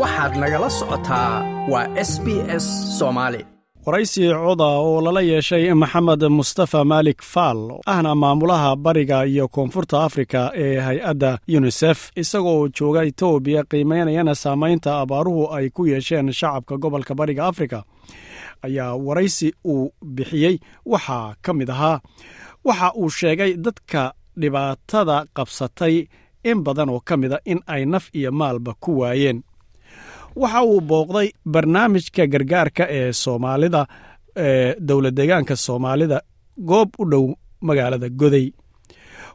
waxaad nagala socotaa waa s b s soomaali waraysi coda oo lala yeeshay maxamed mustafa maalik faal ahna maamulaha bariga iyo koonfurta afrika ee hay'adda yunisef isagoo jooga etoobiya qiimaynayana saamaynta abaaruhu ay ku yeesheen shacabka gobolka bariga afrika. Ayaa waraysi uu bixiyey waxaa ka mid ahaa waxa uu sheegay dadka dhibaatada qabsatay in badan oo ka mida in ay naf iyo maalba ku waayeen waxa uu booqday barnaamijka gargaarka ee soomaalida ee dowlad deegaanka soomaalida goob u dhow magaalada goday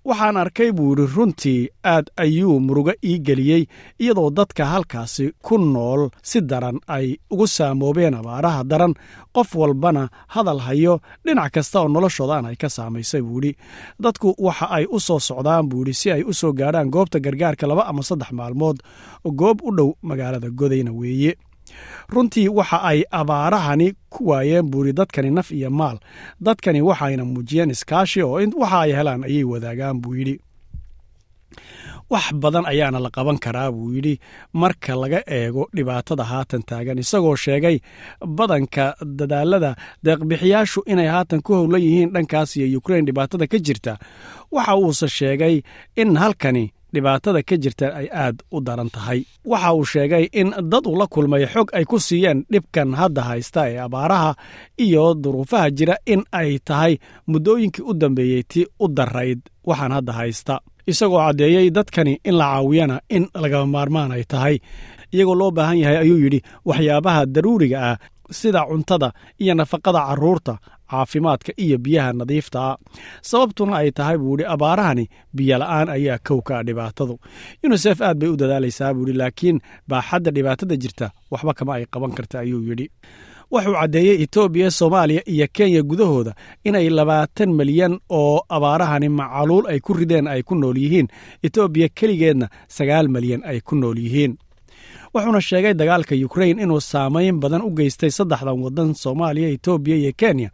waxaan arkay buu yidhi runtii aad ayuu murugo ii geliyey iyadoo dadka halkaasi ku nool si daran ay ugu saamoobeen abaaraha daran. Qof walbana hadal hayo dhinac kasta oo noloshoodan ay ka saamaysay buu yidhi dadku waxa ay u soo socdaan buu yidhi si ay u soo gaadhaan goobta gargaarka laba ama saddex maalmood. Goob u dhow magaalada godayna weeye runtii waxa ay abaarahani ku waayeen buuri dadkani naf iyo maal. Dadkani waxayna muujiyeen iskaashi oo waxa ay helaan ayay wadaagaan buu yidhi. Wax badan ayaana la qaban karaa buu yidhi marka laga eego dhibaatada haatan taagan. Isagoo sheegay badanka dadaalada deeqbixiyaashu inay haatan ku howlan yihiin dhankaas iyo ukrein dhibaatada ka jirta. Waxa uuse sheegay in halkani dhibaatada ka jirta ay aad u daran tahay. Waxa uu sheegay in dad uu la kulmay xog ay ku siiyeen dhibkan hadda haysta ee abaaraha iyo duruufaha jira in ay tahay muddooyinkii u dambeeyey tii u darayd waxaan hadda haysta. Isagoo caddeeyey dadkani in la caawiyana in lagama maarmaan ay tahay. Iyagoo loo baahan yahay ayuu yidhi waxyaabaha daruuriga ah sida cuntada iyo nafaqada carruurta caafimaadka iyo biyaha nadiiftaa sababtuna ay tahay buu yidhi abaarahani biyola'aan ayaa kowka dhibaatadu. Yunisef aad bay u dadaalaysaa buu yidhi laakiin baaxadda dhibaatada jirta waxba kama ay qaban karta ayuu yidhi. Wuxuu caddeeyey etoobiya soomaaliya iyo kenya gudahooda inay labaatan milyan oo abaarahani macaluul ay ku rideen ay ku nool yihiin. Etoobiya keligeedna sagaal milyan ay ku nool yihiin wuxuuna sheegay dagaalka yukrain inuu saamayn badan u geystay saddexdan waddan soomaaliya etoobiya iyo kenya.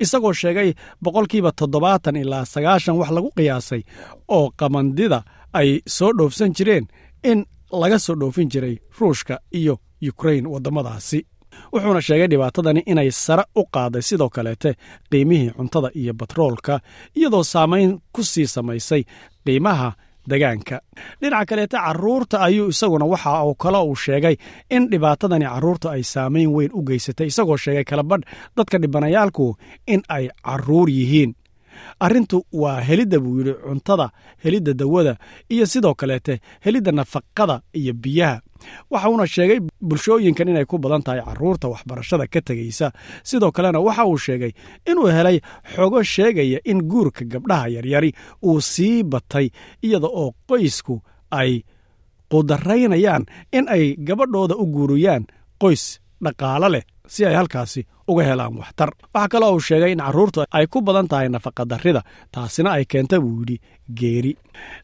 Isagoo sheegay boqolkiiba toddobaatan ilaa sagaashan wax lagu qiyaasay oo qamandida ay soo dhoofsan jireen in laga soo dhoofin jiray ruushka iyo yukrain waddamadaasi wuxuuna sheegay dhibaatadani inay sare u qaaday sidoo kaleete qiimihii cuntada iyo batroolka iyadoo saamayn ku sii samaysay qiimaha degaanka dhinaca kaleete carruurta ayuu isaguna waxa uu kale uu sheegay in dhibaatadani carruurta ay saamayn weyn u geysatay isagoo sheegay kalabadh dadka dhibanayaalku in ay carruur yihiin arrintu waa helidda buu yidhi cuntada helidda dawada iyo sidoo kaleete helidda nafaqada iyo biyaha. Waxauna sheegay bulshooyinkan inay ku badan tahay carruurta waxbarashada ka tegaysa sidoo kalena waxa uu sheegay inuu helay xogo sheegaya in guurka gabdhaha yaryari uu sii batay iyada oo qoysku ay qudaraynayaan in ay gabadhooda u guuriyaan qoys dhaqaalo leh si ay halkaasi uga helaan waxtar. Waxaa kaloo uu sheegay in carruurtu ay ku badan tahay nafaqadarrida taasina ay keenta buu yidhi geeri.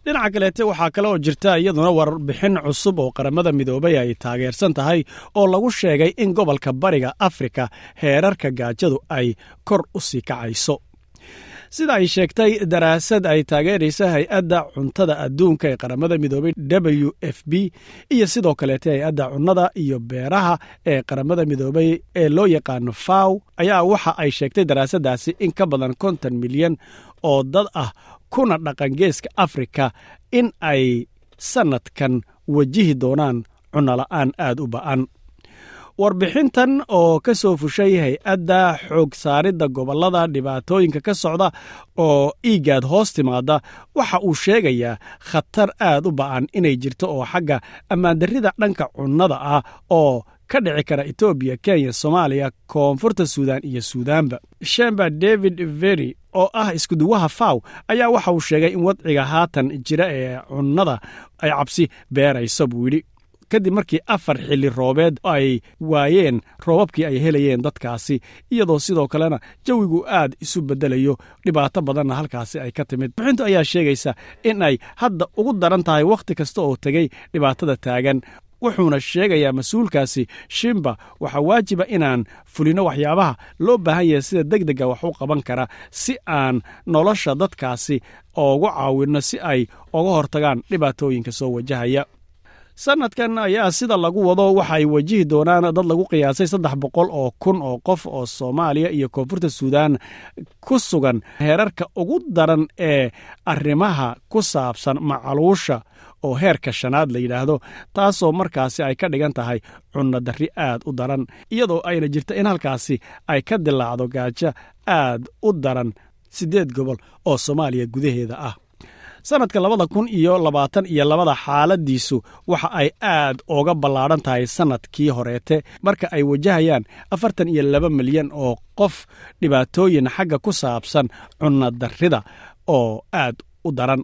Dhinaca kaleete waxaa kale oo jirta iyaduna warbixin cusub oo qaramada midoobay ay taageersan tahay oo lagu sheegay in gobolka bariga afrika heerarka gaajadu ay kor u sii kacayso sida ay sheegtay daraasad ay taageeraysa hay'adda cuntada adduunka ee qaramada midoobay w f b iyo sidoo kaleete hay'adda cunnada iyo beeraha ee qaramada midoobay ee loo yaqaano faw ayaa waxa ay sheegtay daraasadaasi in ka badan konton milyan oo dad ah kuna dhaqan geeska afrika in ay sannadkan wajihi doonaan cunnola'aan aad u ba'an warbixintan oo ka soo fushay hay'adda xoog saaridda gobollada dhibaatooyinka ka socda oo iigaad hoos timaada waxa uu sheegayaa khatar aad u ba'an inay jirto oo xagga ammaandarrida dhanka cunnada ah oo ka dhici kara etoobiya kenya soomaaliya koonfurta suudan iyo suudaanba. Shemba david veri oo ah iskuduwaha faw ayaa waxa uu sheegay in wadciga haatan jira ee cunnada ay cabsi beerayso buu yidhi kadib markii afar xilli roobeed ay waayeen roobabkii ay helayeen dadkaasi iyadoo sidoo kalena jawigu aad isu beddelayo. Dhibaato badanna halkaasi ay ka timid. Bixintu ayaa sheegaysa in ay hadda ugu daran tahay wakhti kasta oo tegey dhibaatada taagan. Wuxuuna sheegayaa mas'uulkaasi shimba waxaa waajiba inaan fulino waxyaabaha loo baahan yahay sida deg dega wax u qaban kara si aan nolosha dadkaasi oogu caawinno si ay oga hortagaan dhibaatooyinka soo wajahaya sanadkan ayaa sida lagu wado waxa ay wajihi doonaan dad lagu qiyaasay saddex boqol oo kun oo qof oo soomaaliya iyo koonfurta suudaan ku sugan heerarka ugu daran ee arrimaha ku saabsan macaluusha oo heerka shanaad la yidhaahdo taasoo markaasi ay ka dhigan tahay cunno darri aad u daran iyadoo ayna jirta in halkaasi ay ka dilaacdo gaajo aad u daran siddeed gobol oo soomaaliya gudaheeda ah sannadka labada kun iyo labaatan iyo labada xaaladiisu waxa ay aad ooga ballaadhan tahay sannadkii horeete. Marka ay wajahayaan afartan iyo laba milyan oo qof dhibaatooyin xagga ku saabsan cunno darrida oo aad u daran.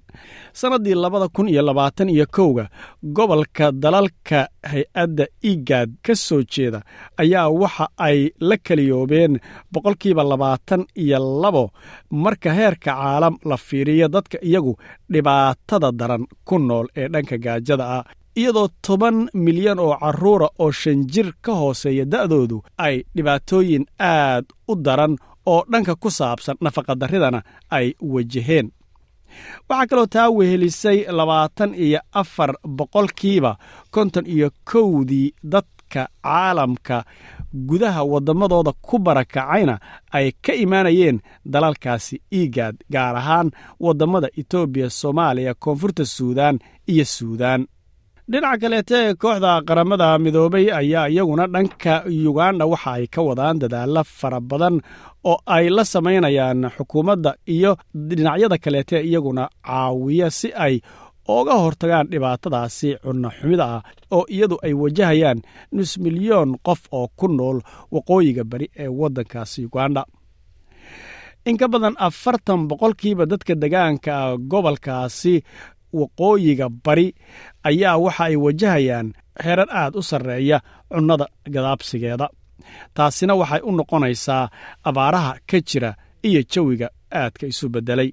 Sannaddii labada kun iyo labaatan iyo kowga gobolka dalalka hay'adda igaad ka soo jeeda ayaa waxa ay la keliyoobeen boqolkiiba labaatan iyo labo marka heerka caalam la fiiriyo dadka iyagu dhibaatada daran ku nool ee dhanka gaajada ah. Iyadoo toban milyan oo carruura oo shan jir ka hooseeya da'doodu ay dhibaatooyin aad u daran oo dhanka ku saabsan nafaqadarridana ay wajaheen waxaa kaloo taa wehelisay labaatan iyo afar boqolkiiba konton iyo kowdii dadka caalamka gudaha waddamadooda ku barakacayna ay ka imaanayeen dalalkaasi igaad gaar ahaan waddamada etoobiya soomaaliya koonfurta suudaan iyo suudaan dhinaca kaleete kooxda qaramada midoobay ayaa iyaguna dhanka yuganda waxa ay ka wadaan dadaalla fara badan oo ay la samaynayaan xukuumadda iyo dhinacyada kaleete iyaguna caawiya si ay ooga hortagaan dhibaatadaasi cunno xumida ah oo iyadu ay wajahayaan nus milyoon qof oo ku nool waqooyiga bari ee waddankaasi uganda. In ka badan afartan boqolkiiba dadka degaanka gobolkaasi waqooyiga bari ayaa waxa ay wajahayaan herar aad u sarreeya cunnada gadaabsigeeda. Taasina waxay u noqonaysaa abaaraha ka jira iyo jawiga aadka isu beddelay.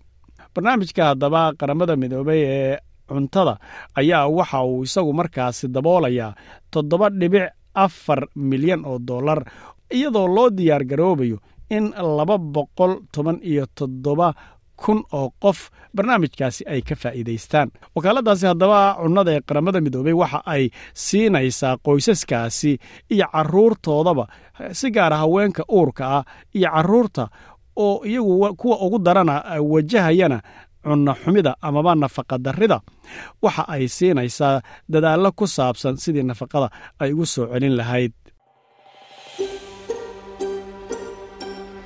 Barnaamijka haddaba qaramada midoobay ee cuntada ayaa waxa uu isagu markaasi daboolayaa toddoba dhibic afar milyan oo dollar iyadoo loo diyaar garoobayo in laba boqol toban iyo toddoba kun oo qof barnaamijkaasi ay ka faa'iidaystaan. Wakaaladaasi haddaba cunnada ee qaramada midoobey waxa ay siinaysaa qoysaskaasi iyo carruurtoodaba si gaara haweenka uurka ah iyo carruurta oo iyagu kuwa ugu darana wajahayana cunno xumida amaba nafaqa darrida. Waxa ay siinaysaa dadaallo ku saabsan sidii nafaqada ay ugu soo celin lahayd